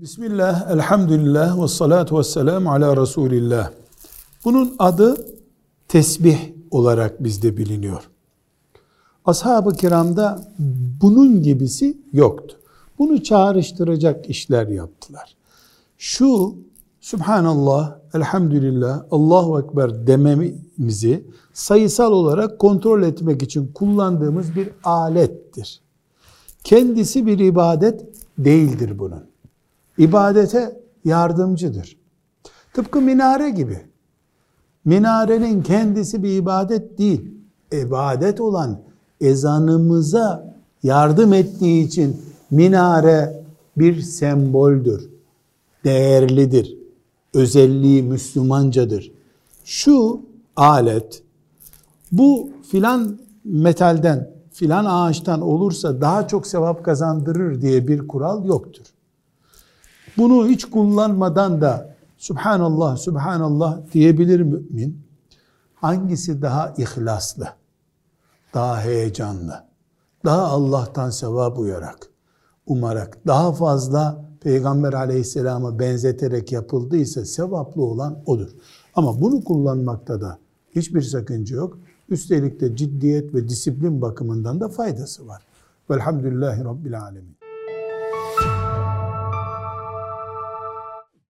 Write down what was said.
Bismillah, elhamdülillah ve salatu ve selamu ala Resulillah. Bunun adı tesbih olarak bizde biliniyor. Ashab-ı kiramda bunun gibisi yoktu. Bunu çağrıştıracak işler yaptılar. Şu Subhanallah, Elhamdülillah, Allahu Ekber dememizi sayısal olarak kontrol etmek için kullandığımız bir alettir. Kendisi bir ibadet değildir bunun. İbadete yardımcıdır. Tıpkı minare gibi. Minarenin kendisi bir ibadet değil. İbadet olan ezanımıza yardım ettiği için minare bir semboldür. Değerlidir. Özelliği Müslümancadır. Şu alet bu filan metalden, filan ağaçtan olursa daha çok sevap kazandırır diye bir kural yoktur. Bunu hiç kullanmadan da Subhanallah, Subhanallah diyebilir mümin. Hangisi daha ihlaslı, daha heyecanlı, daha Allah'tan sevap uyarak, umarak, daha fazla Peygamber aleyhisselama benzeterek yapıldıysa sevaplı olan odur. Ama bunu kullanmakta da hiçbir sakınca yok. Üstelik de ciddiyet ve disiplin bakımından da faydası var. Velhamdülillahi Rabbil Alemin.